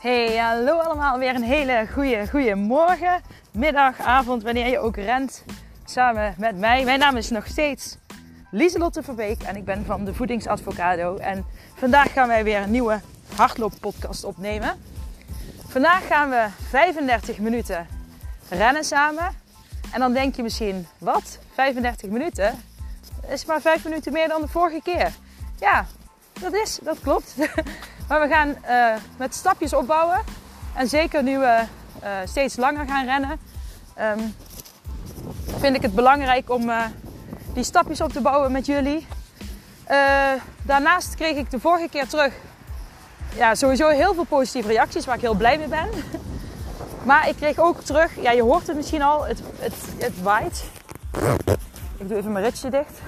Hey, hallo allemaal. Weer een hele goede, goede morgen, middag, avond, wanneer je ook rent. Samen met mij. Mijn naam is nog steeds Lieselotte Verbeek en ik ben van de Voedingsadvocado. En vandaag gaan wij weer een nieuwe hardlooppodcast opnemen. Vandaag gaan we 35 minuten rennen samen. En dan denk je misschien, wat? 35 minuten? is maar 5 minuten meer dan de vorige keer. Ja, dat is, dat klopt. Maar we gaan uh, met stapjes opbouwen. En zeker nu we uh, steeds langer gaan rennen, um, vind ik het belangrijk om uh, die stapjes op te bouwen met jullie. daarnaast kreeg ik de vorige keer terug ja, sowieso heel veel positieve reacties waar ik heel blij mee ben. Maar ik kreeg ook terug, ja, je hoort het misschien al, het, het, het waait. Ik doe even mijn ritje dicht.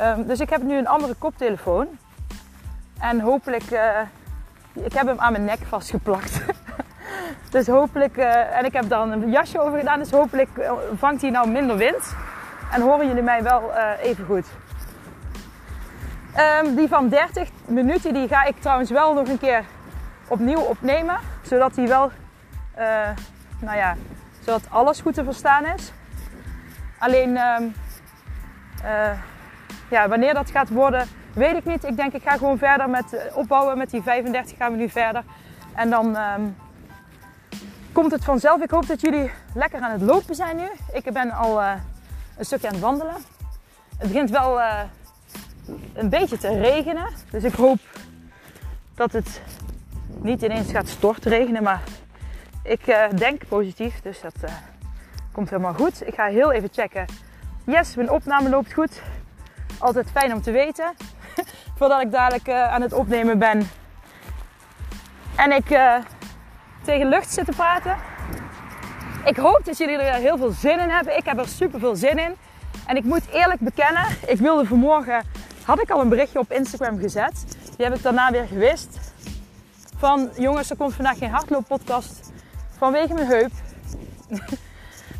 Um, dus ik heb nu een andere koptelefoon. En hopelijk, uh, ik heb hem aan mijn nek vastgeplakt. dus hopelijk, uh, en ik heb dan een jasje over gedaan, dus hopelijk eh, vangt hij nou minder wind. En horen jullie mij wel even goed. Um, die van 30 minuten, die ga ik trouwens wel nog een keer opnieuw opnemen. Zodat hij wel, nou ja, zodat alles goed te verstaan is. Alleen, um, ja, wanneer dat gaat worden, Weet ik niet. Ik denk ik ga gewoon verder met eh, opbouwen. Met die 35 gaan we nu verder. En dan um, komt het vanzelf. Ik hoop dat jullie lekker aan het lopen zijn nu. Ik ben al uh, een stukje aan het wandelen. Het begint wel uh, een beetje te regenen. Dus ik hoop dat het niet ineens gaat stortregenen. Maar ik denk positief. Dus dat komt helemaal goed. Ik ga heel even checken. Yes, mijn opname loopt goed. Altijd fijn om te weten. Voordat ik dadelijk uh, aan het opnemen ben. En ik uh, tegen lucht zit te praten. Ik hoop dat jullie er heel veel zin in hebben. Ik heb er super veel zin in. En ik moet eerlijk bekennen, ik wilde vanmorgen, had ik al een berichtje op Instagram gezet. Die heb ik daarna weer gewist. Van jongens, er komt vandaag geen hardlooppodcast vanwege mijn heup.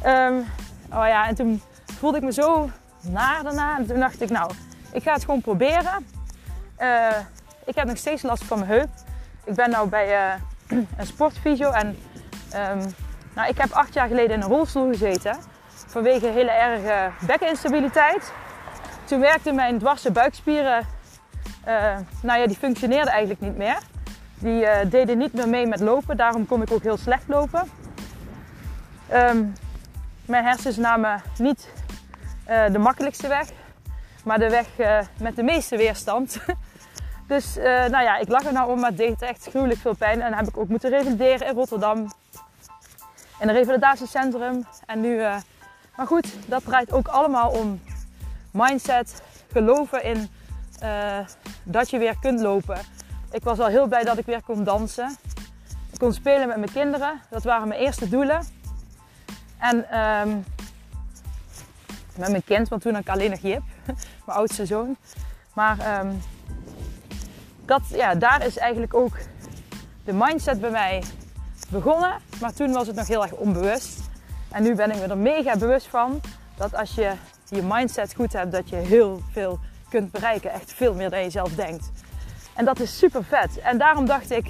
um, oh ja, en toen voelde ik me zo naar daarna. En toen dacht ik, nou, ik ga het gewoon proberen. Uh, ik heb nog steeds last van mijn heup. Ik ben nu bij uh, een sportfysio en um, nou, ik heb acht jaar geleden in een rolstoel gezeten vanwege hele erge bekkeninstabiliteit. Toen werkten mijn dwarse buikspieren, uh, nou ja, die functioneerden eigenlijk niet meer. Die deden niet meer mee met lopen, daarom kon ik ook heel slecht lopen. Um, mijn hersens namen niet de makkelijkste weg maar de weg uh, met de meeste weerstand. dus uh, nou ja, ik lag er nou om, maar het deed echt gruwelijk veel pijn. En dan heb ik ook moeten revalideren in Rotterdam. In een revalidatiecentrum. En nu, uh, maar goed, dat draait ook allemaal om mindset, geloven in dat je weer kunt lopen. Ik was al heel blij dat ik weer kon dansen. Ik kon spelen met mijn kinderen. Dat waren mijn eerste doelen. En um, met mijn kind, want toen had ik alleen nog Jip, mijn oudste zoon. Maar um, dat, ja, daar is eigenlijk ook de mindset bij mij begonnen. Maar toen was het nog heel erg onbewust. En nu ben ik me er mega bewust van dat als je je mindset goed hebt, dat je heel veel kunt bereiken. Echt veel meer dan je zelf denkt. En dat is super vet. En daarom dacht ik,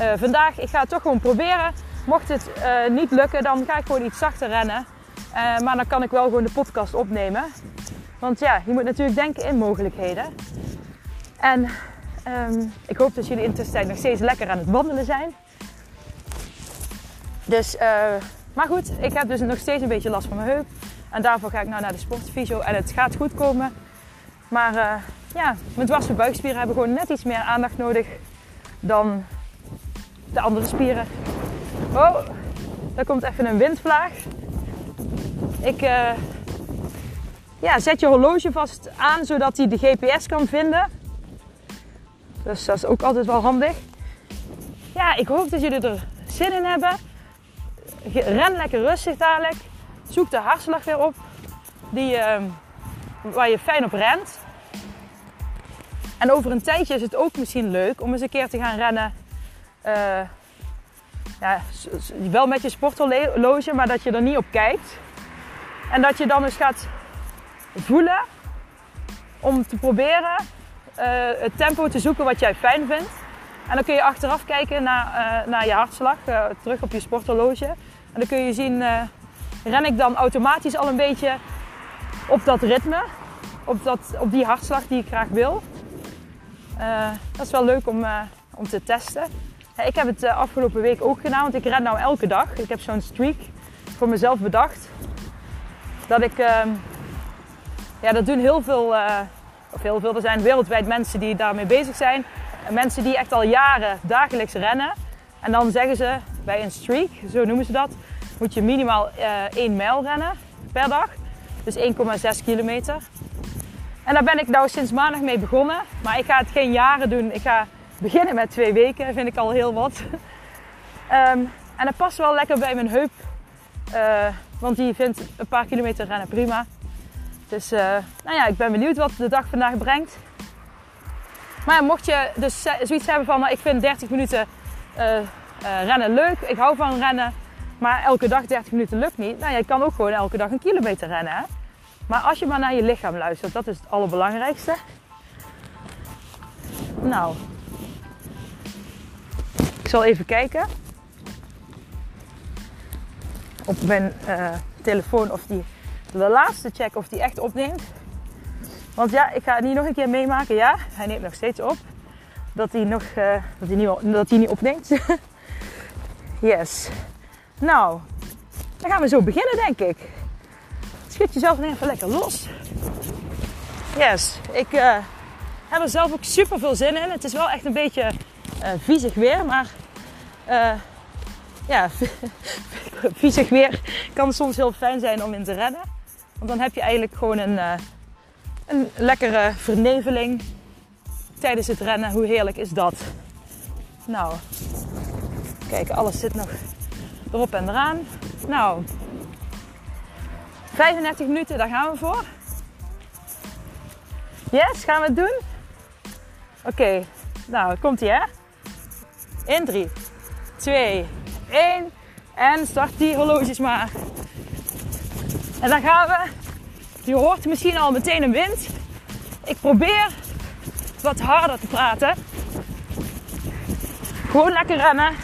uh, vandaag, ik ga het toch gewoon proberen. Mocht het uh, niet lukken, dan ga ik gewoon iets zachter rennen. Uh, maar dan kan ik wel gewoon de podcast opnemen. Want ja, je moet natuurlijk denken in mogelijkheden. En um, ik hoop dat jullie intussen nog steeds lekker aan het wandelen zijn. Dus, uh, maar goed, ik heb dus nog steeds een beetje last van mijn heup. En daarvoor ga ik nou naar de sportfysio. En het gaat goed komen. Maar uh, ja, mijn dwarse buikspieren hebben gewoon net iets meer aandacht nodig dan de andere spieren. Oh, daar komt even een windvlaag. Ik uh, ja, zet je horloge vast aan zodat hij de GPS kan vinden. Dus dat is ook altijd wel handig. Ja, ik hoop dat jullie er zin in hebben. Ren lekker rustig dadelijk. Zoek de hartslag weer op. Die, uh, waar je fijn op rent. En over een tijdje is het ook misschien leuk om eens een keer te gaan rennen. Uh, ja, wel met je sporthorloge, maar dat je er niet op kijkt. En dat je dan eens gaat voelen om te proberen uh, het tempo te zoeken wat jij fijn vindt. En dan kun je achteraf kijken naar, eh, naar je hartslag, eh, terug op je sporthorloge. En dan kun je zien, eh, ren ik dan automatisch al een beetje op dat ritme, op, dat, op die hartslag die ik graag wil. Eh, dat is wel leuk om, eh, om te testen. Ik heb het eh, afgelopen week ook gedaan, want ik ren nou elke dag. Ik heb zo'n streak voor mezelf bedacht. Dat ik, ehm, ja, dat doen heel veel, eh, of heel veel, er zijn wereldwijd mensen die daarmee bezig zijn. En mensen die echt al jaren dagelijks rennen. En dan zeggen ze bij een streak, zo noemen ze dat, moet je minimaal eh 1 mijl rennen per dag. Dus 1,6 kilometer. En daar ben ik nou sinds maandag mee begonnen. Maar ik ga het geen jaren doen. Ik ga beginnen met twee weken, vind ik al heel wat. Ehm, en dat past wel lekker bij mijn heup. Eh, want die vindt een paar kilometer rennen prima. Dus eh, nou ja, ik ben benieuwd wat de dag vandaag brengt. Maar mocht je dus zoiets hebben van, ik vind 30 minuten eh, eh, rennen leuk. Ik hou van rennen. Maar elke dag 30 minuten lukt niet. Nou, je kan ook gewoon elke dag een kilometer rennen. Hè? Maar als je maar naar je lichaam luistert, dat is het allerbelangrijkste. Nou, ik zal even kijken op mijn telefoon of die de laatste check of die echt opneemt. Want ja, ik ga het niet nog een keer meemaken. Ja, hij neemt nog steeds op. Dat hij, nog, eh, dat hij, niet, dat hij niet opneemt. yes. Nou, dan gaan we zo beginnen, denk ik. Schud jezelf even lekker los. Yes, ik eh, heb er zelf ook super veel zin in. Het is wel echt een beetje eh viezig weer, maar eh, ja, viezig weer kan soms heel fijn zijn om in te rennen. Want dan heb je eigenlijk gewoon een, eh, een lekkere verneveling tijdens het rennen. Hoe heerlijk is dat? Nou, kijk, alles zit nog erop en eraan. Nou, 35 minuten, daar gaan we voor. Yes, gaan we het doen? Oké, nou, komt ie hè? In 3, 2, 1 en start die horloges maar. En dan gaan we. Je hoort misschien al meteen een wind. Ik probeer wat harder te praten. Gewoon lekker rennen.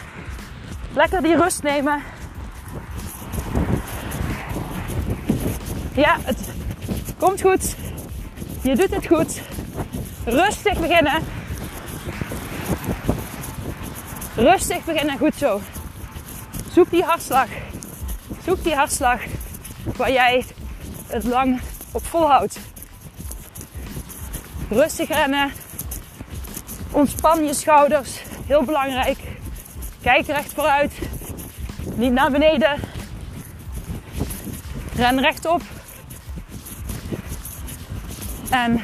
Lekker die rust nemen. Ja, het komt goed. Je doet het goed. Rustig beginnen. Rustig beginnen, goed zo. Zoek die hartslag. Zoek die hartslag waar jij het lang op volhoudt. Rustig rennen. Ontspan je schouders. Heel belangrijk. Kijk recht vooruit. Niet naar beneden. Ren rechtop. En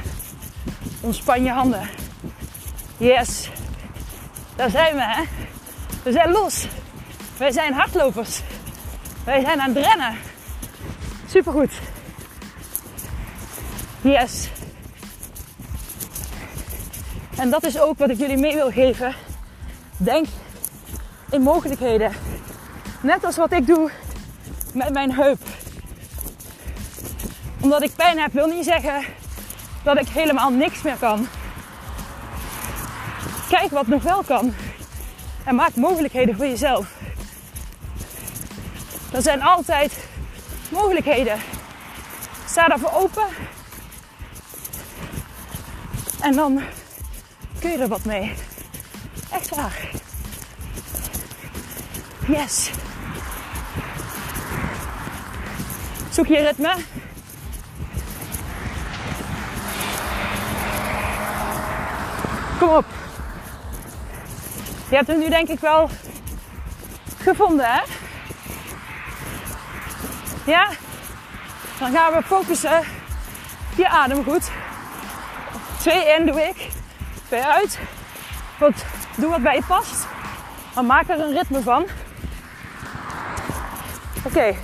ontspan je handen. Yes. Daar zijn we, hè? We zijn los. Wij zijn hardlopers. Wij zijn aan het rennen. Supergoed. Yes. En dat is ook wat ik jullie mee wil geven. Denk in mogelijkheden. Net als wat ik doe met mijn heup. Omdat ik pijn heb, wil niet zeggen dat ik helemaal niks meer kan. Kijk wat nog wel kan. En maak mogelijkheden voor jezelf. Er zijn altijd mogelijkheden. Sta daarvoor open. En dan kun je er wat mee. Echt waar. Yes. Zoek je ritme. Kom op. Je hebt hem nu denk ik wel gevonden, hè? Ja? Dan gaan we focussen je adem goed. Twee in doe ik. Twee uit. Goed, doe wat bij je past. Maar maak er een ritme van. Oké.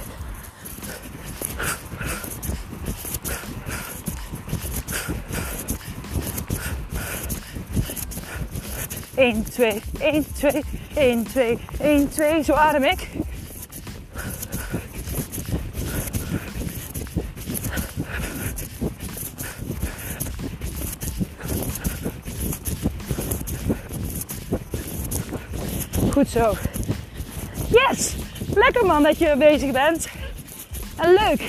Eén, twee, één, twee, één, twee, één, twee. Zo adem ik. Goed zo. Yes! Lekker man dat je bezig bent. En leuk.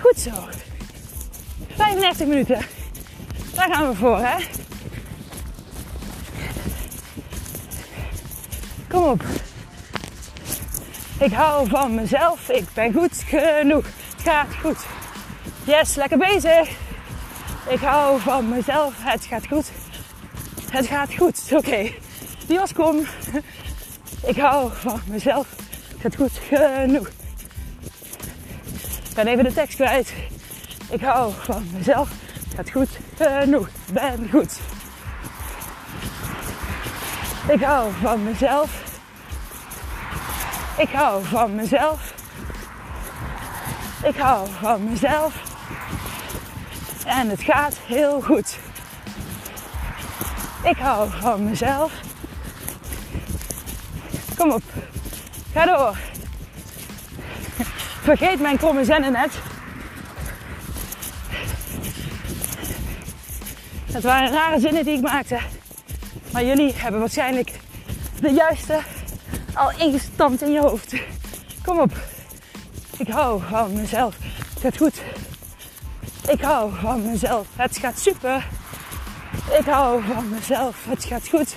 Goed zo. 35 minuten. Daar gaan we voor, hè? Kom op. Ik hou van mezelf. Ik ben goed genoeg. Het gaat goed. Yes, lekker bezig. Ik hou van mezelf. Het gaat goed. Het gaat goed. Oké. Was kom. Ik hou van mezelf. Het gaat goed genoeg. Ik ben even de tekst kwijt. Ik hou van mezelf. Het gaat goed genoeg. Ben goed. Ik hou van mezelf. Ik hou van mezelf. Ik hou van mezelf. En het gaat heel goed. Ik hou van mezelf. Kom op. Ga door. Vergeet mijn kromme zennen net. Het waren rare zinnen die ik maakte. Maar jullie hebben waarschijnlijk de juiste al ingestampt in je hoofd. Kom op. Ik hou van mezelf. Het gaat goed. Ik hou van mezelf. Het gaat super. Ik hou van mezelf. Het gaat goed.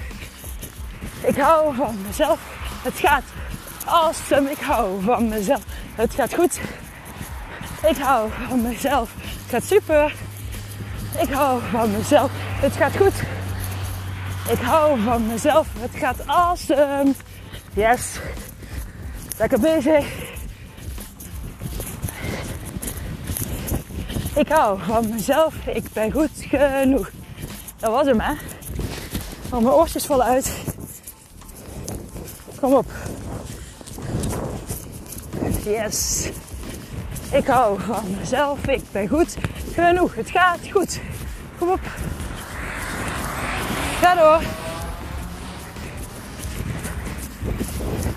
Ik hou van mezelf. Het gaat awesome. Ik hou van mezelf. Het gaat goed. Ik hou van mezelf. Het gaat super. Ik hou van mezelf. Het gaat goed. Ik hou van mezelf. Het gaat awesome. Yes. Lekker bezig. Ik hou van mezelf. Ik ben goed genoeg. Dat was hem, hè? Mijn oortjes vallen uit. Kom op. Yes. Ik hou van mezelf. Ik ben goed genoeg. Het gaat goed. Kom op. Ga door.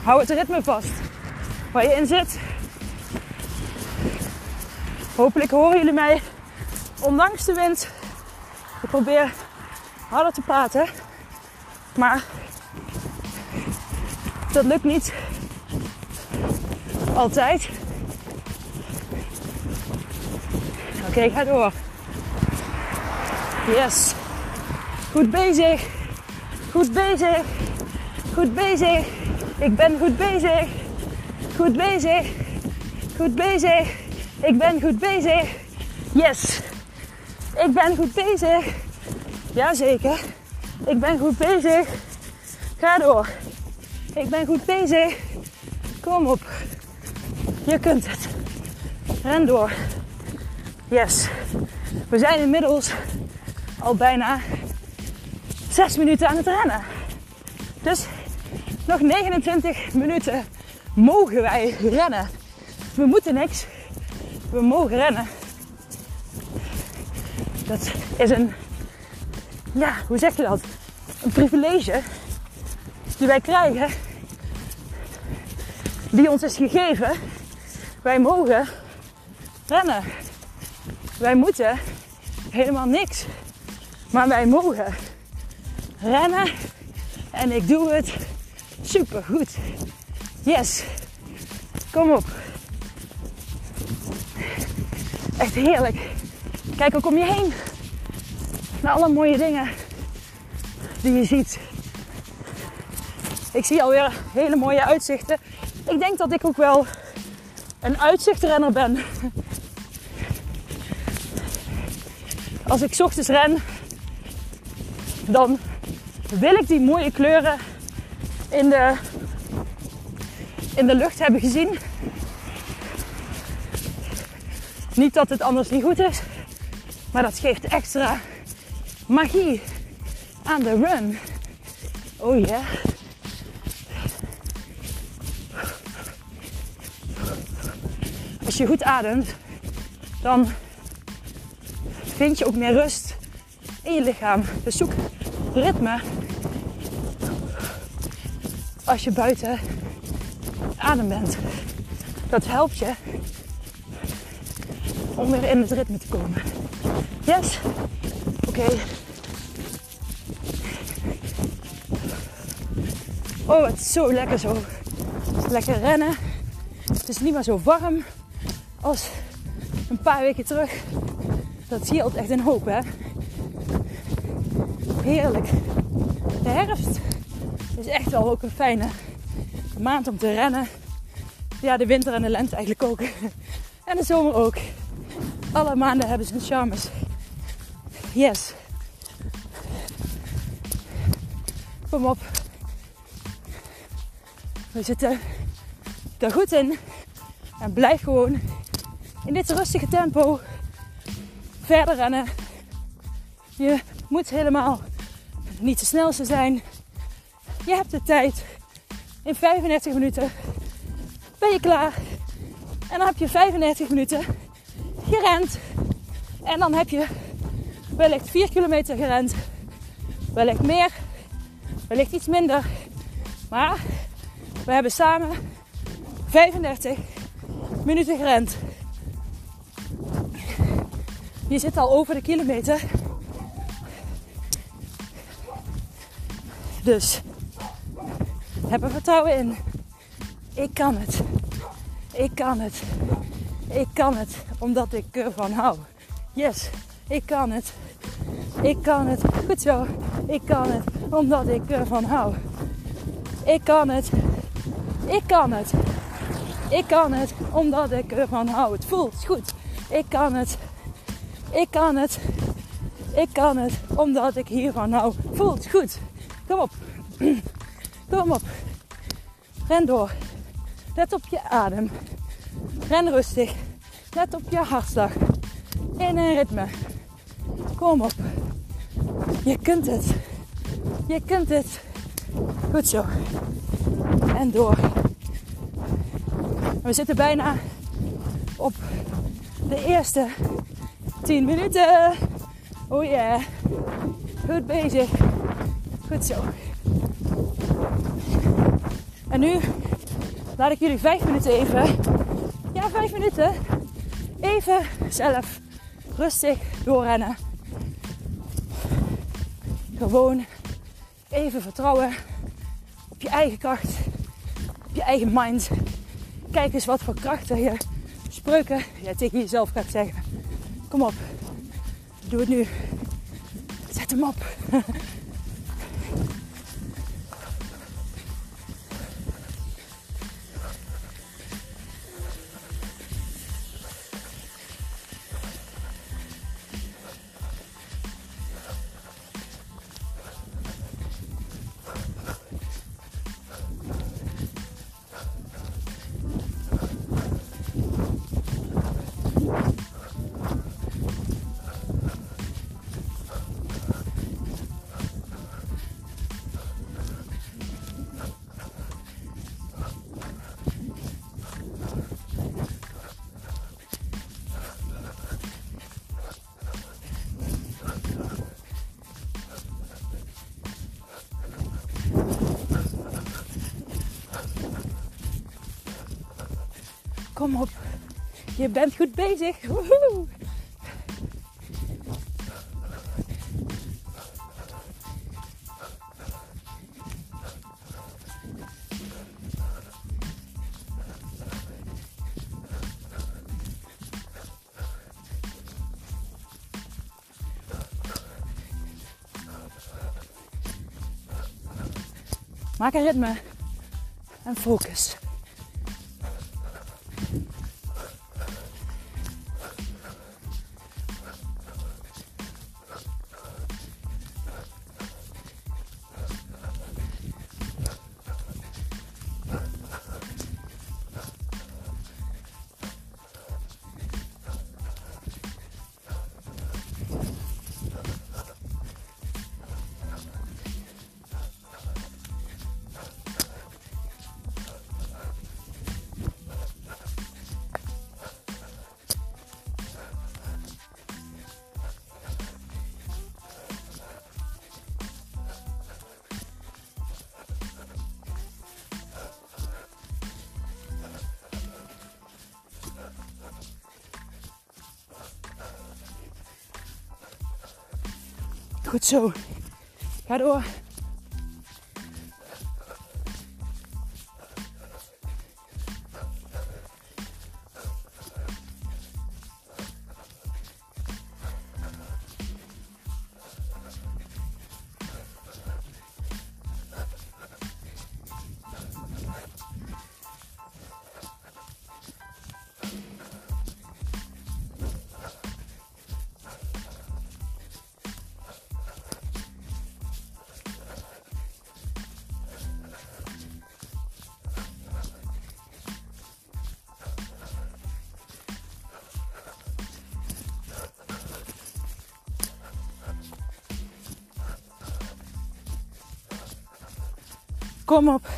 Hou het ritme vast. Waar je in zit. Hopelijk horen jullie mij. Ondanks de wind. Ik probeer harder te praten. Maar dat lukt niet. Altijd. Oké, ga door. Yes. Goed bezig. Goed bezig. Goed bezig. Ik ben goed bezig. Goed bezig. Goed bezig. Ik ben goed bezig. Yes. Ik ben goed bezig. Jazeker. Ik ben goed bezig. Ga door. Ik ben goed bezig. Kom op. Je kunt het. Ren door. Yes. We zijn inmiddels al bijna 6 minuten aan het rennen. Dus nog 29 minuten mogen wij rennen. We moeten niks. We mogen rennen. Dat is een, ja, hoe zeg je dat? Een privilege die wij krijgen, die ons is gegeven. Wij mogen rennen. Wij moeten helemaal niks. Maar wij mogen rennen. En ik doe het super goed. Yes. Kom op. Echt heerlijk. Kijk ook om je heen. Naar alle mooie dingen die je ziet. Ik zie alweer hele mooie uitzichten. Ik denk dat ik ook wel een uitzichtrenner ben. Als ik ochtends ren, dan wil ik die mooie kleuren in de, in de lucht hebben gezien. Niet dat het anders niet goed is, maar dat geeft extra magie aan de run. Oh ja. Als je goed ademt, dan vind je ook meer rust in je lichaam. Dus zoek ritme als je buiten adem bent. Dat helpt je om weer in het ritme te komen. Yes? Oké. Oh, het is zo lekker zo. Lekker rennen. Het is niet meer zo warm als een paar weken terug. Dat scheelt echt een hoop, hè. Heerlijk. De herfst is echt wel ook een fijne maand om te rennen. Ja, de winter en de lente eigenlijk ook. En de zomer ook. Alle maanden hebben ze hun charmes. Yes. Kom op. We zitten er goed in. En blijf gewoon in dit rustige tempo verder rennen. Je moet helemaal niet de snelste zijn. Je hebt de tijd. In 35 minuten ben je klaar. En dan heb je 35 minuten gerend. En dan heb je wellicht 4 kilometer gerend. Wellicht meer. Wellicht iets minder. Maar we hebben samen 35 minuten gerend. Je zit al over de kilometer. Dus heb er vertrouwen in. Ik kan het. Ik kan het. Ik kan het. Omdat ik ervan hou. Yes, ik kan het. Ik kan het. Goed zo. Ik kan het. Omdat ik ervan hou. Ik kan het. Ik kan het. Ik kan het. Omdat ik ervan hou. Het voelt goed. Ik kan het. Ik kan het. Ik kan het. Omdat ik hiervan hou. Voelt goed. Kom op. Kom op. Ren door. Let op je adem. Ren rustig. Let op je hartslag. In een ritme. Kom op. Je kunt het. Je kunt het. Goed zo. En door. We zitten bijna op de eerste 10 minuten. Oh yeah. Goed bezig. Goed zo. En nu laat ik jullie vijf minuten even, ja vijf minuten, even zelf rustig doorrennen. Gewoon even vertrouwen op je eigen kracht, op je eigen mind. Kijk eens wat voor krachten je spreuken ja, tegen jezelf gaat zeggen. Kom op, doe het nu. Zet hem op. Kom op. Je bent goed bezig. Maak een ritme en focus. Goed zo. Ga Kom op.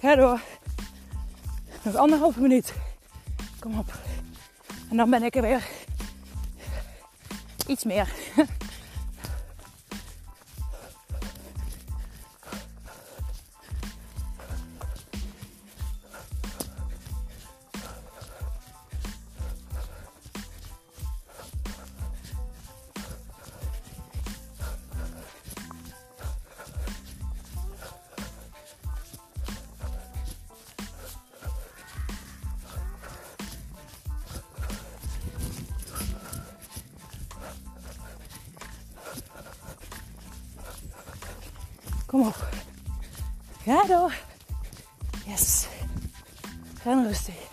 Ga door. Nog anderhalve minuut. Kom op. En dan ben ik er weer. Iets meer. Kom op. Ga door. Yes. En rustig.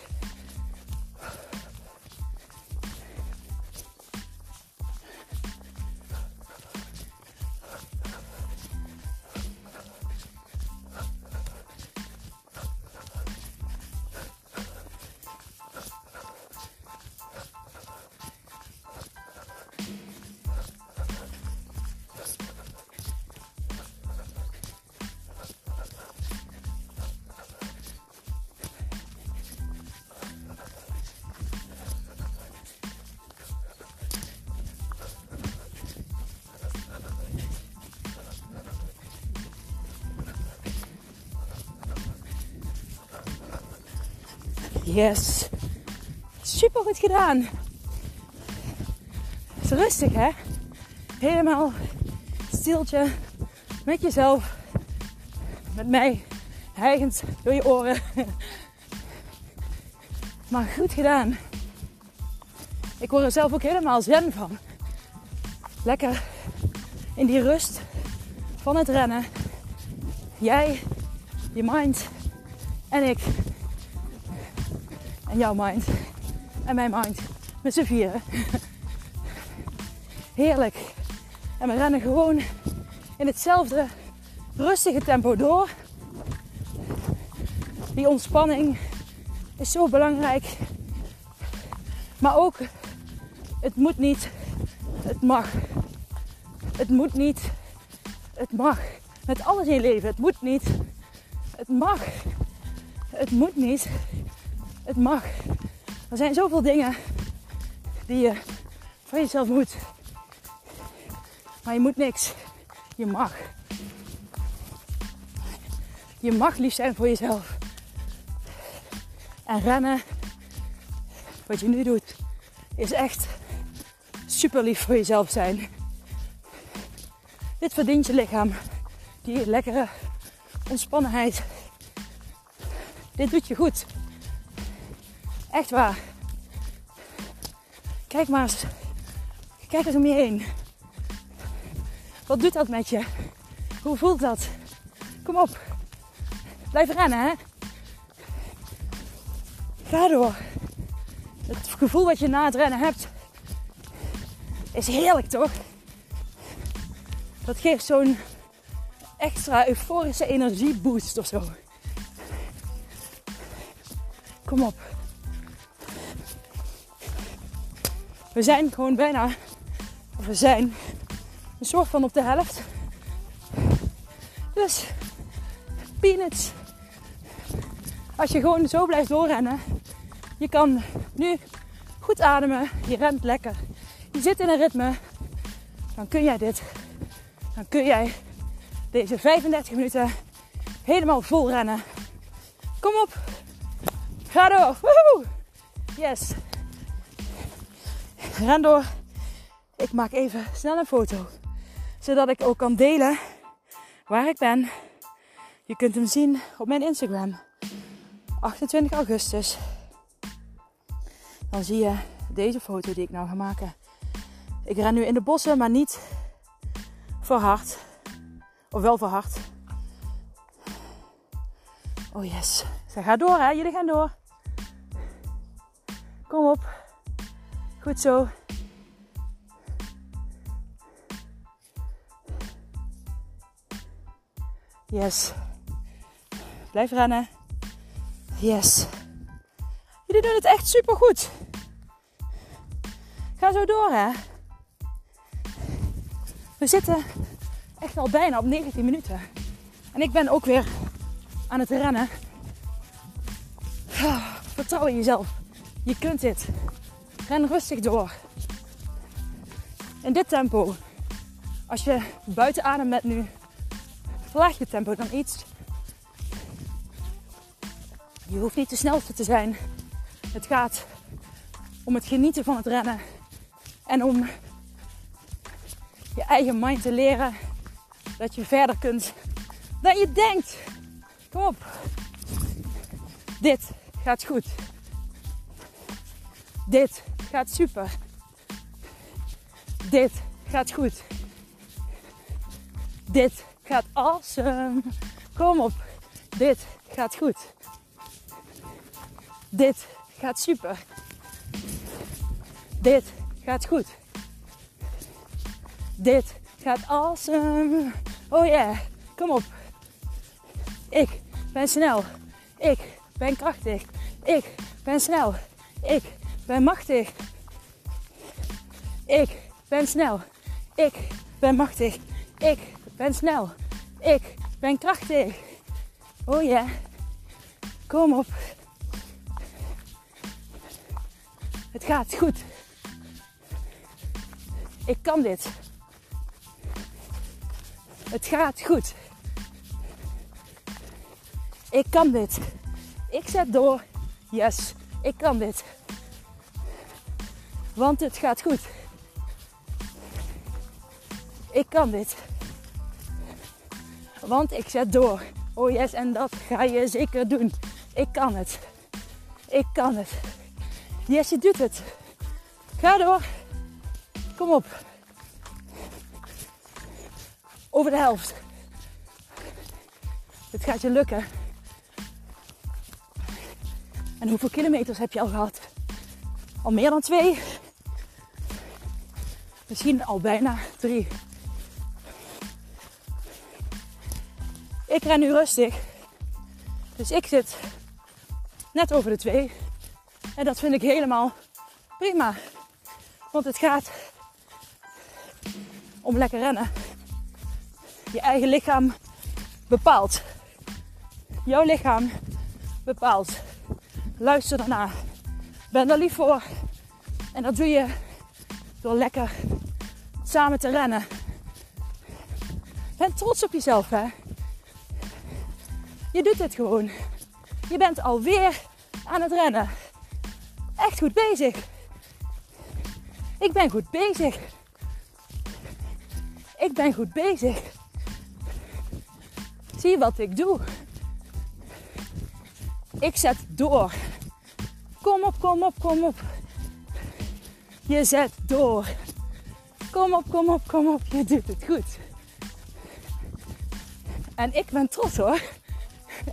Yes. Super goed gedaan. Het is rustig hè. Helemaal stiltje met jezelf. Met mij. Hijgend door je oren. Maar goed gedaan. Ik word er zelf ook helemaal zen van. Lekker in die rust van het rennen. Jij, je mind en ik en jouw mind. En mijn mind. Met z'n vieren. Heerlijk. En we rennen gewoon in hetzelfde rustige tempo door. Die ontspanning is zo belangrijk. Maar ook, het moet niet, het mag. Het moet niet, het mag. Met alles in je leven, het moet niet, het mag. Het moet niet, mag. Er zijn zoveel dingen die je van jezelf moet. Maar je moet niks. Je mag. Je mag lief zijn voor jezelf. En rennen, wat je nu doet, is echt super lief voor jezelf zijn. Dit verdient je lichaam. Die lekkere ontspannenheid. Dit doet je goed. Echt waar. Kijk maar eens. Kijk eens om je heen. Wat doet dat met je? Hoe voelt dat? Kom op. Blijf rennen, hè? Ga door. Het gevoel wat je na het rennen hebt, is heerlijk toch? Dat geeft zo'n extra euforische energieboost of zo. Kom op. We zijn gewoon bijna, of we zijn een soort van op de helft. Dus peanuts. Als je gewoon zo blijft doorrennen, je kan nu goed ademen, je rent lekker, je zit in een ritme, dan kun jij dit. Dan kun jij deze 35 minuten helemaal vol rennen. Kom op, ga door. Woehoe. Yes. Ren door. Ik maak even snel een foto. Zodat ik ook kan delen waar ik ben. Je kunt hem zien op mijn Instagram. 28 augustus. Dan zie je deze foto die ik nou ga maken. Ik ren nu in de bossen, maar niet verhard. Of wel verhard. Oh yes. Ze gaat door hè, jullie gaan door. Kom op. Goed zo. Yes. Blijf rennen. Yes. Jullie doen het echt super goed. Ga zo door, hè. We zitten echt al bijna op 19 minuten. En ik ben ook weer aan het rennen. Ah, Vertrouw in jezelf. Je kunt dit. Ren rustig door. In dit tempo. Als je buiten adem bent nu, verlaag je tempo dan iets. Je hoeft niet de snelste te zijn. Het gaat om het genieten van het rennen. En om je eigen mind te leren dat je verder kunt dan je denkt. Kom op. Dit gaat goed. Dit gaat super. Dit gaat goed. Dit gaat awesome. Kom op. Dit gaat goed. Dit gaat super. Dit gaat goed. Dit gaat awesome. Oh yeah. Kom op. Ik ben snel. Ik ben krachtig. Ik ben snel. Ik ben machtig. Ik ben snel. Ik ben machtig. Ik ben snel. Ik ben krachtig. Oh ja. Kom op. Het gaat goed. Ik kan dit. Het gaat goed. Ik kan dit. Ik zet door. Yes, ik kan dit. Want het gaat goed. Ik kan dit. Want ik zet door. Oh yes, en dat ga je zeker doen. Ik kan het. Ik kan het. Yes, je doet het. Ga door. Kom op. Over de helft. Het gaat je lukken. En hoeveel kilometers heb je al gehad? Al meer dan twee? Misschien al bijna drie. Ik ren nu rustig. Dus ik zit net over de twee. En dat vind ik helemaal prima. Want het gaat om lekker rennen. Je eigen lichaam bepaalt. Jouw lichaam bepaalt. Luister daarna. Ben er lief voor. En dat doe je door lekker samen te rennen. Ben trots op jezelf, hè. Je doet het gewoon. Je bent alweer aan het rennen. Echt goed bezig. Ik ben goed bezig. Ik ben goed bezig. Zie wat ik doe. Ik zet door. Kom op, kom op, kom op. Je zet door. Kom op, kom op, kom op. Je doet het goed. En ik ben trots hoor.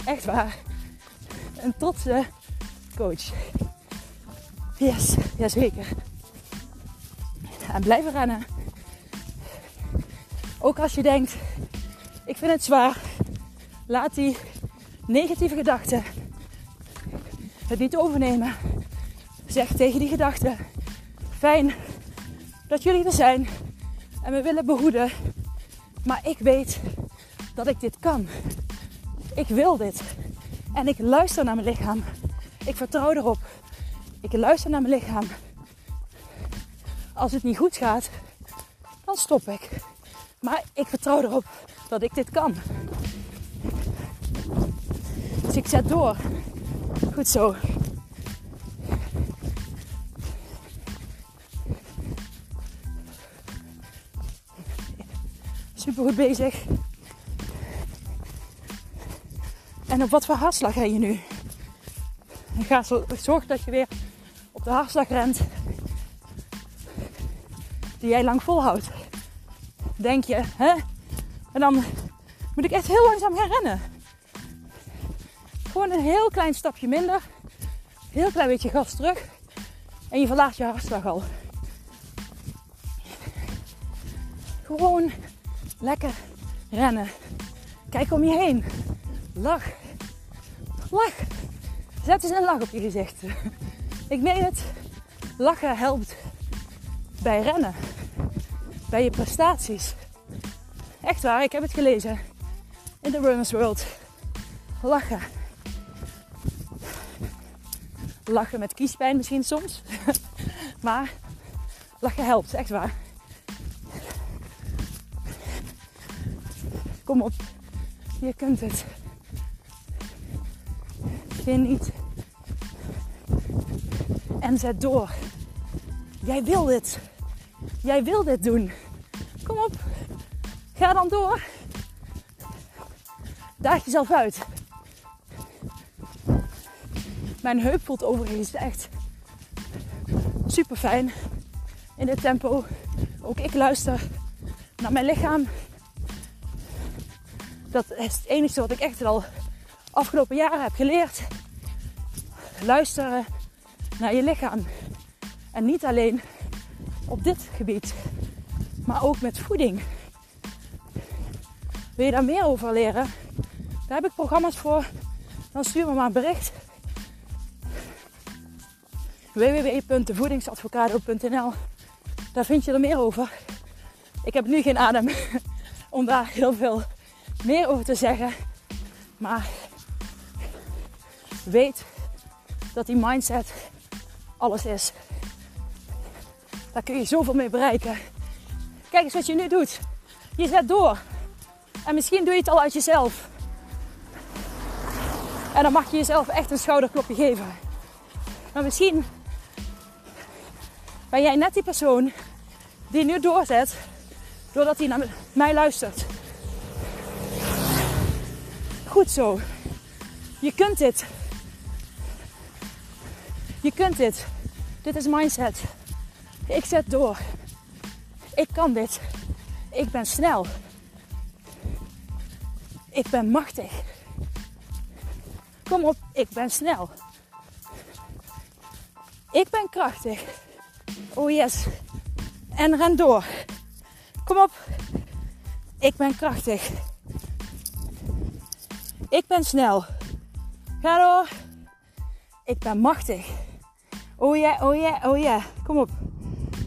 Echt waar. Een trotse coach. Yes, jazeker. En blijven rennen. Ook als je denkt, ik vind het zwaar. Laat die negatieve gedachten het niet overnemen. Zeg tegen die gedachten, fijn dat jullie er zijn en we willen behoeden. Maar ik weet dat ik dit kan. Ik wil dit. En ik luister naar mijn lichaam. Ik vertrouw erop. Ik luister naar mijn lichaam. Als het niet goed gaat, dan stop ik. Maar ik vertrouw erop dat ik dit kan. Dus ik zet door. Goed zo. Super goed bezig. En op wat voor hartslag ga je nu? ga zorg dat je weer op de hartslag rent die jij lang volhoudt. Denk je, hè? En dan moet ik echt heel langzaam gaan rennen. Gewoon een heel klein stapje minder. Heel klein beetje gas terug. En je verlaagt je hartslag al. Gewoon lekker rennen. Kijk om je heen. Lach. Lach. Zet eens een lach op je gezicht. Ik meen het. Lachen helpt bij rennen. Bij je prestaties. Echt waar, ik heb het gelezen. In the Runners World. lachen. Lachen met kiespijn misschien soms. maar lachen helpt, echt waar. Kom op, je kunt het. Geniet. En zet door. Jij wil dit. Jij wil dit doen. Kom op. Ga dan door. Daag jezelf uit. Mijn heup voelt overigens echt super fijn in dit tempo. Ook ik luister naar mijn lichaam. Dat is het enige wat ik echt al afgelopen jaren heb geleerd. Luisteren naar je lichaam. En niet alleen op dit gebied, maar ook met voeding. Wil je daar meer over leren? Daar heb ik programma's voor. Dan stuur me maar een bericht. www.devoedingsadvocado.nl Daar vind je er meer over. Ik heb nu geen adem om daar heel veel meer over te zeggen. Maar weet dat die mindset alles is. Daar kun je zoveel mee bereiken. Kijk eens wat je nu doet. Je zet door. En misschien doe je het al uit jezelf. En dan mag je jezelf echt een schouderklopje geven. Maar misschien ben jij net die persoon die nu doorzet doordat hij naar mij luistert. Goed zo. Je kunt dit. Je kunt dit. Dit is mindset. Ik zet door. Ik kan dit. Ik ben snel. Ik ben machtig. Kom op, ik ben snel. Ik ben krachtig. Oh yes. En ren door. Kom op. Ik ben krachtig. Ik ben snel. Ga door. Ik ben machtig. Oh ja, oh ja, oh ja. Kom op.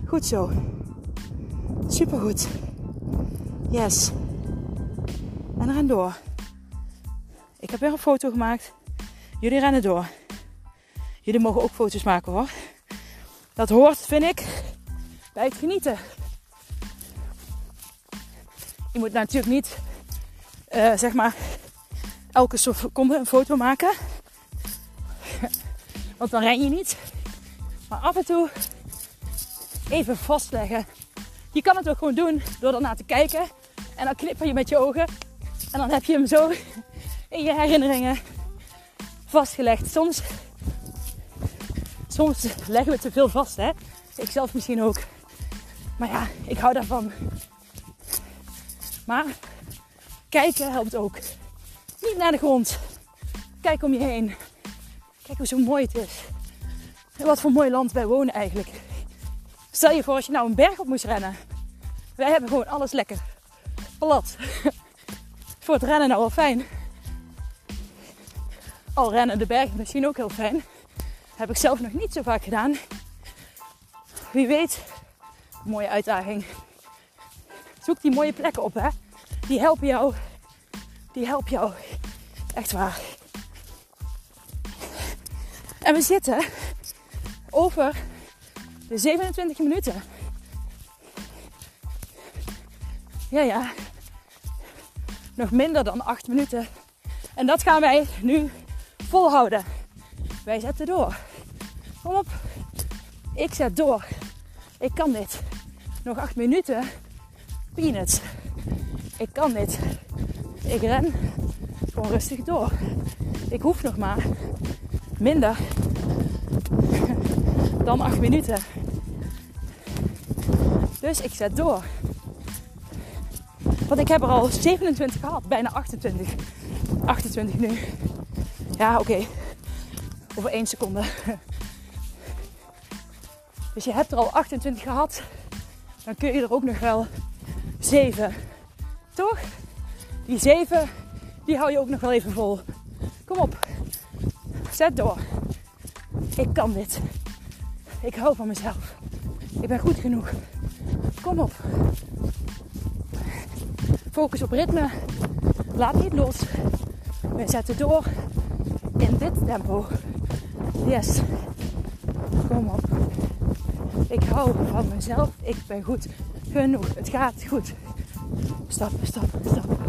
Goed zo. Supergoed. Yes. En ren door. Ik heb weer een foto gemaakt. Jullie rennen door. Jullie mogen ook foto's maken hoor. Dat hoort, vind ik, bij het genieten. Je moet natuurlijk niet, uh, zeg maar, elke seconde een foto maken. Want dan ren je niet. Maar af en toe even vastleggen. Je kan het ook gewoon doen door ernaar te kijken. En dan knipper je met je ogen. En dan heb je hem zo in je herinneringen vastgelegd. Soms, soms leggen we te veel vast. Hè? Ik zelf misschien ook. Maar ja, ik hou daarvan. Maar kijken helpt ook. Niet naar de grond. Kijk om je heen. Kijk hoe zo mooi het is. En wat voor mooi land wij wonen eigenlijk. Stel je voor als je nou een berg op moest rennen. Wij hebben gewoon alles lekker plat. Voor het rennen nou wel fijn. Al rennen de bergen misschien ook heel fijn. heb ik zelf nog niet zo vaak gedaan. Wie weet, mooie uitdaging. Zoek die mooie plekken op, hè. Die helpen jou. Die helpen jou. Echt waar. En we zitten over de 27 minuten. Ja, ja. Nog minder dan 8 minuten. En dat gaan wij nu volhouden. Wij zetten door. Kom op. Ik zet door. Ik kan dit. Nog 8 minuten. Peanuts. Ik kan dit. Ik ren rustig door. Ik hoef nog maar minder dan 8 minuten. Dus ik zet door. Want ik heb er al 27 gehad, bijna 28. 28 nu. Ja, oké. Over 1 seconde. Dus je hebt er al 28 gehad. Dan kun je er ook nog wel 7. Toch? Die 7, die hou je ook nog wel even vol. Kom op. Zet door. Ik kan dit. Ik hou van mezelf. Ik ben goed genoeg. Kom op. Focus op ritme. Laat niet los. We zetten door in dit tempo. Yes. Kom op. Ik hou van mezelf. Ik ben goed genoeg. Het gaat goed. Stap, stap, stap.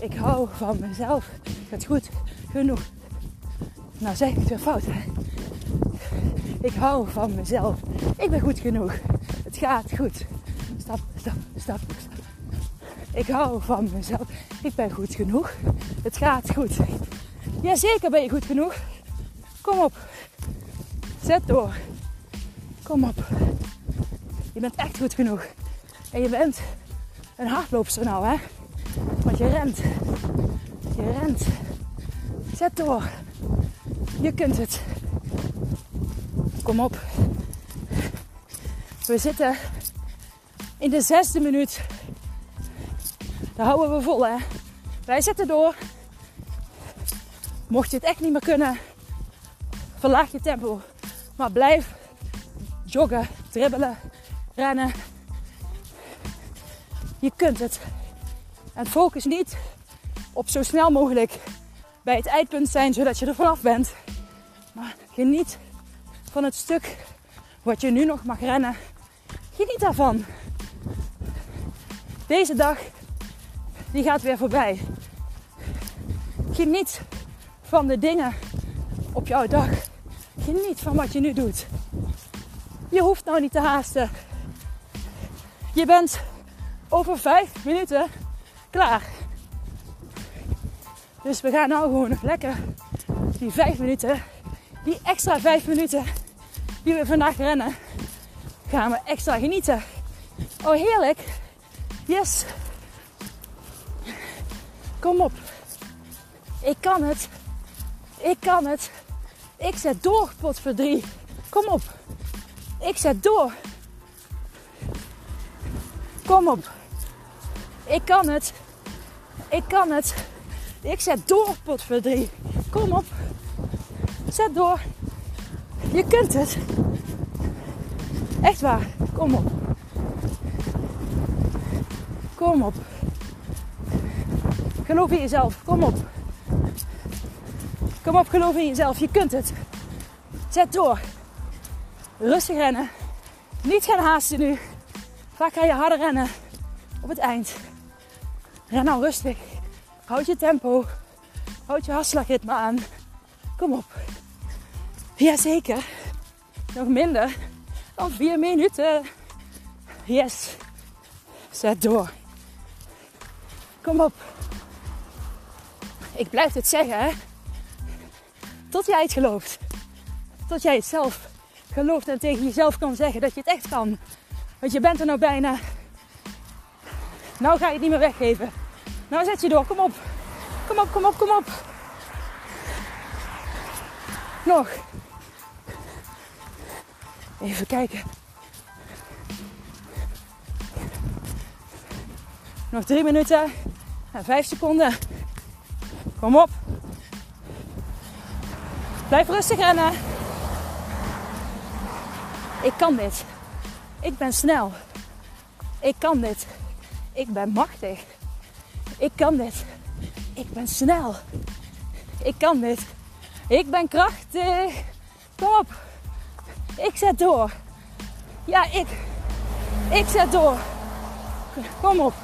Ik hou van mezelf. Het goed genoeg. Nou zeg ik weer fout hè. Ik hou van mezelf. Ik ben goed genoeg. Het gaat goed. Stap, stap, stap, stap. Ik hou van mezelf. Ik ben goed genoeg. Het gaat goed. Jazeker ben je goed genoeg. Kom op. Zet door. Kom op. Je bent echt goed genoeg. En je bent een hardloopster nou, hè? Je rent. Je rent. Zet door. Je kunt het. Kom op. We zitten in de zesde minuut. Daar houden we vol, hè? Wij zetten door. Mocht je het echt niet meer kunnen, verlaag je tempo. Maar blijf joggen, dribbelen, rennen. Je kunt het. En focus niet op zo snel mogelijk bij het eindpunt zijn, zodat je er vanaf bent. Maar geniet van het stuk wat je nu nog mag rennen. Geniet daarvan. Deze dag, die gaat weer voorbij. Geniet van de dingen op jouw dag. Geniet van wat je nu doet. Je hoeft nou niet te haasten. Je bent over vijf minuten klaar. Dus we gaan nou gewoon nog lekker die vijf minuten, die extra vijf minuten die we vandaag rennen, gaan we extra genieten. Oh, heerlijk. Yes. Kom op. Ik kan het. Ik kan het. Ik zet door, pot voor drie. Kom op. Ik zet door. Kom op. Ik kan het. Ik kan het. Ik zet door, pot voor drie. Kom op. Zet door. Je kunt het. Echt waar. Kom op. Kom op. Geloof in jezelf. Kom op. Kom op, geloof in jezelf. Je kunt het. Zet door. Rustig rennen. Niet gaan haasten nu. Vaak ga je harder rennen op het eind. Ren nou rustig. Houd je tempo. Houd je hartslagritme aan. Kom op. Jazeker. Nog minder dan vier minuten. Yes. Zet door. Kom op. Ik blijf het zeggen, hè. Tot jij het gelooft. Tot jij het zelf gelooft en tegen jezelf kan zeggen dat je het echt kan. Want je bent er nou bijna. Nou ga je het niet meer weggeven. Nou zet je door. Kom op. Kom op, kom op, kom op. Nog. Even kijken. Nog drie minuten en vijf seconden. Kom op. Blijf rustig rennen. Ik kan dit. Ik ben snel. Ik kan dit. Ik ben machtig. Ik kan dit. Ik ben snel. Ik kan dit. Ik ben krachtig. Kom op. Ik zet door. Ja, ik. Ik zet door. Kom op.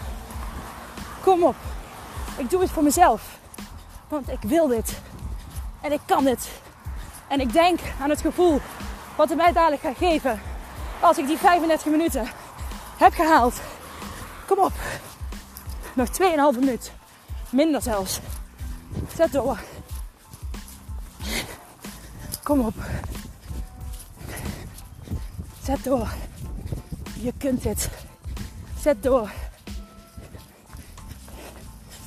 Kom op. Ik doe het voor mezelf. Want ik wil dit. En ik kan dit. En ik denk aan het gevoel wat het mij dadelijk gaat geven. Als ik die 35 minuten heb gehaald. Kom op. Nog 2,5 minuut. Minder zelfs. Zet door. Kom op. Zet door. Je kunt dit. Zet door.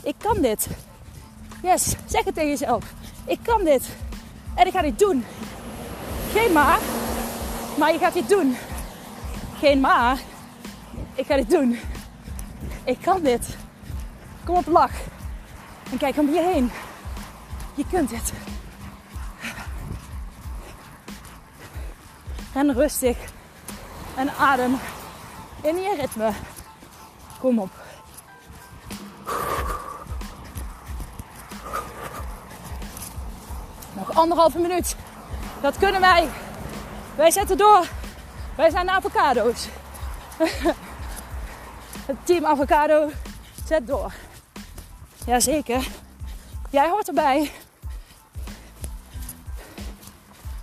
Ik kan dit. Yes, zeg het tegen jezelf. Ik kan dit. En ik ga dit doen. Geen maar. Maar je gaat dit doen. Geen maar. Ik ga dit doen. Ik kan dit. Kom op, lach. En kijk om je heen. Je kunt dit. En rustig. En adem in je ritme. Kom op. Nog anderhalve minuut. Dat kunnen wij. Wij zetten door. Wij zijn avocado's. Het team avocado zet door. Jazeker. Jij hoort erbij.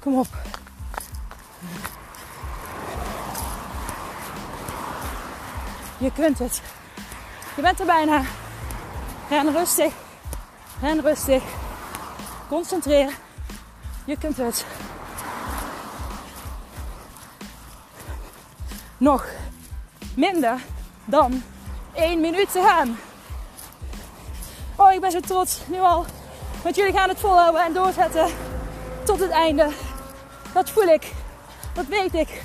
Kom op. Je kunt het. Je bent er bijna. Ren rustig. Ren rustig. Concentreer. Je kunt het. Nog minder dan één minuut te gaan. Oh, ik ben zo trots nu al. Want jullie gaan het volhouden en doorzetten tot het einde. Dat voel ik. Dat weet ik.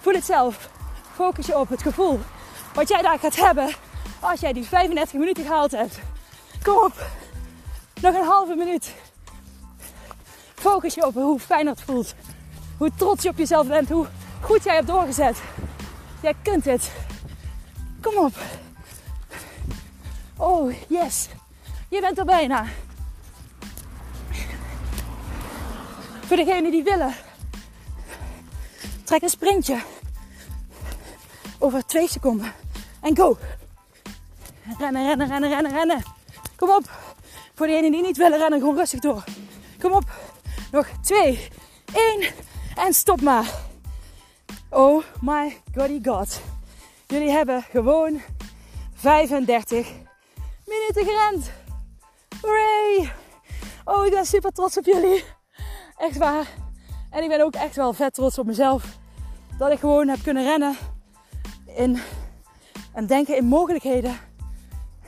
Voel het zelf. Focus je op het gevoel wat jij daar gaat hebben als jij die 35 minuten gehaald hebt. Kom op. Nog een halve minuut. Focus je op hoe fijn dat voelt. Hoe trots je op jezelf bent. Hoe goed jij hebt doorgezet. Jij kunt het. Kom op. Oh, yes. Je bent er bijna. Voor degenen die willen, trek een sprintje. Over twee seconden. En go. Rennen, rennen, rennen, rennen, rennen. Kom op. Voor degenen die niet willen rennen, gewoon rustig door. Kom op. Nog twee, één. En stop maar. Oh my goddy god. Jullie hebben gewoon 35 minuten gerend. Hooray! Oh, ik ben super trots op jullie. Echt waar. En ik ben ook echt wel vet trots op mezelf. Dat ik gewoon heb kunnen rennen. In, en denken in mogelijkheden.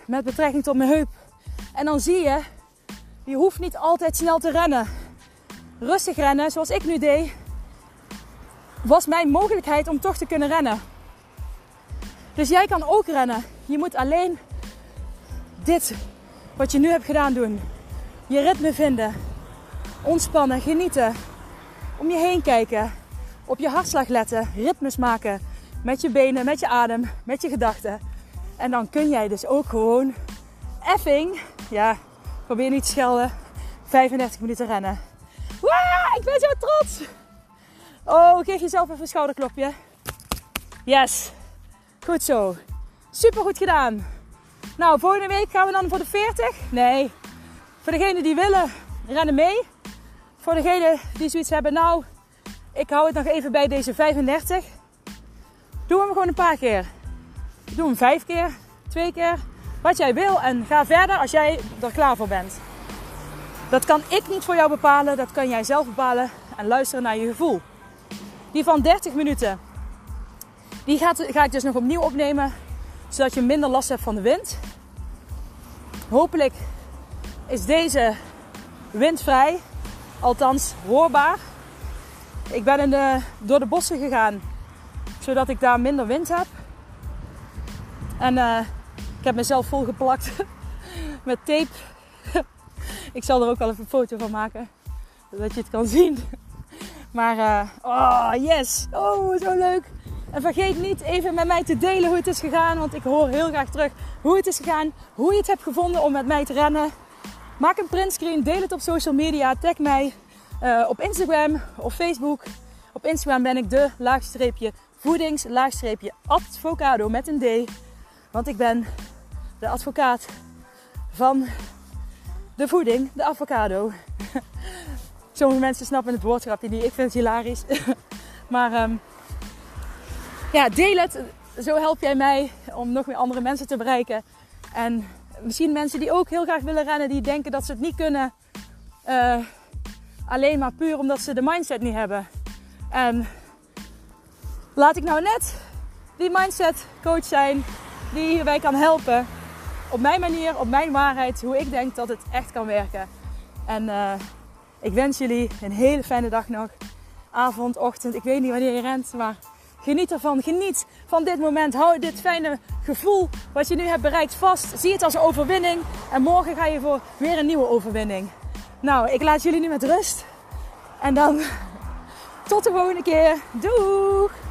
Met betrekking tot mijn heup. En dan zie je, je hoeft niet altijd snel te rennen. Rustig rennen, zoals ik nu deed, was mijn mogelijkheid om toch te kunnen rennen. Dus jij kan ook rennen. Je moet alleen dit, wat je nu hebt gedaan, doen. Je ritme vinden. Ontspannen, genieten. Om je heen kijken. Op je hartslag letten. Ritmes maken. Met je benen, met je adem, met je gedachten. En dan kun jij dus ook gewoon effing, ja, probeer niet te schelden, 35 minuten rennen. Waaah, ik ben zo trots! Oh, geef jezelf even een schouderklopje. Yes. Goed zo. Super goed gedaan. Nou, volgende week gaan we dan voor de 40. Nee. Voor degenen die willen, rennen mee. Voor degenen die zoiets hebben, nou, ik hou het nog even bij deze 35. Doe hem gewoon een paar keer. Doe hem vijf keer, twee keer. Wat jij wil en ga verder als jij er klaar voor bent. Dat kan ik niet voor jou bepalen, dat kan jij zelf bepalen en luisteren naar je gevoel. Die van 30 minuten, die gaat, ga ik dus nog opnieuw opnemen, zodat je minder last hebt van de wind. Hopelijk is deze windvrij, althans hoorbaar. Ik ben in de, door de bossen gegaan, zodat ik daar minder wind heb. En uh, ik heb mezelf volgeplakt met tape. ik zal er ook wel even een foto van maken, zodat je het kan zien. Maar, uh, oh yes, oh zo leuk. En vergeet niet even met mij te delen hoe het is gegaan. Want ik hoor heel graag terug hoe het is gegaan. Hoe je het hebt gevonden om met mij te rennen. Maak een printscreen. Deel het op social media. Tag mij uh, op Instagram of Facebook. Op Instagram ben ik de laagstreepje voedings laagstreepje advocado met een D. Want ik ben de advocaat van de voeding, de avocado. Sommige mensen snappen het woordgrapje niet. Ik vind het hilarisch. maar um, ja, deel het. Zo help jij mij om nog meer andere mensen te bereiken. En misschien mensen die ook heel graag willen rennen, die denken dat ze het niet kunnen. Uh, alleen maar puur omdat ze de mindset niet hebben. En laat ik nou net die mindset coach zijn die hierbij kan helpen. Op mijn manier, op mijn waarheid, hoe ik denk dat het echt kan werken. En uh, ik wens jullie een hele fijne dag nog. Avond, ochtend, ik weet niet wanneer je rent, maar Geniet ervan. Geniet van dit moment. Hou dit fijne gevoel wat je nu hebt bereikt vast. Zie het als een overwinning. En morgen ga je voor weer een nieuwe overwinning. Nou, ik laat jullie nu met rust. En dan tot de volgende keer. Doeg!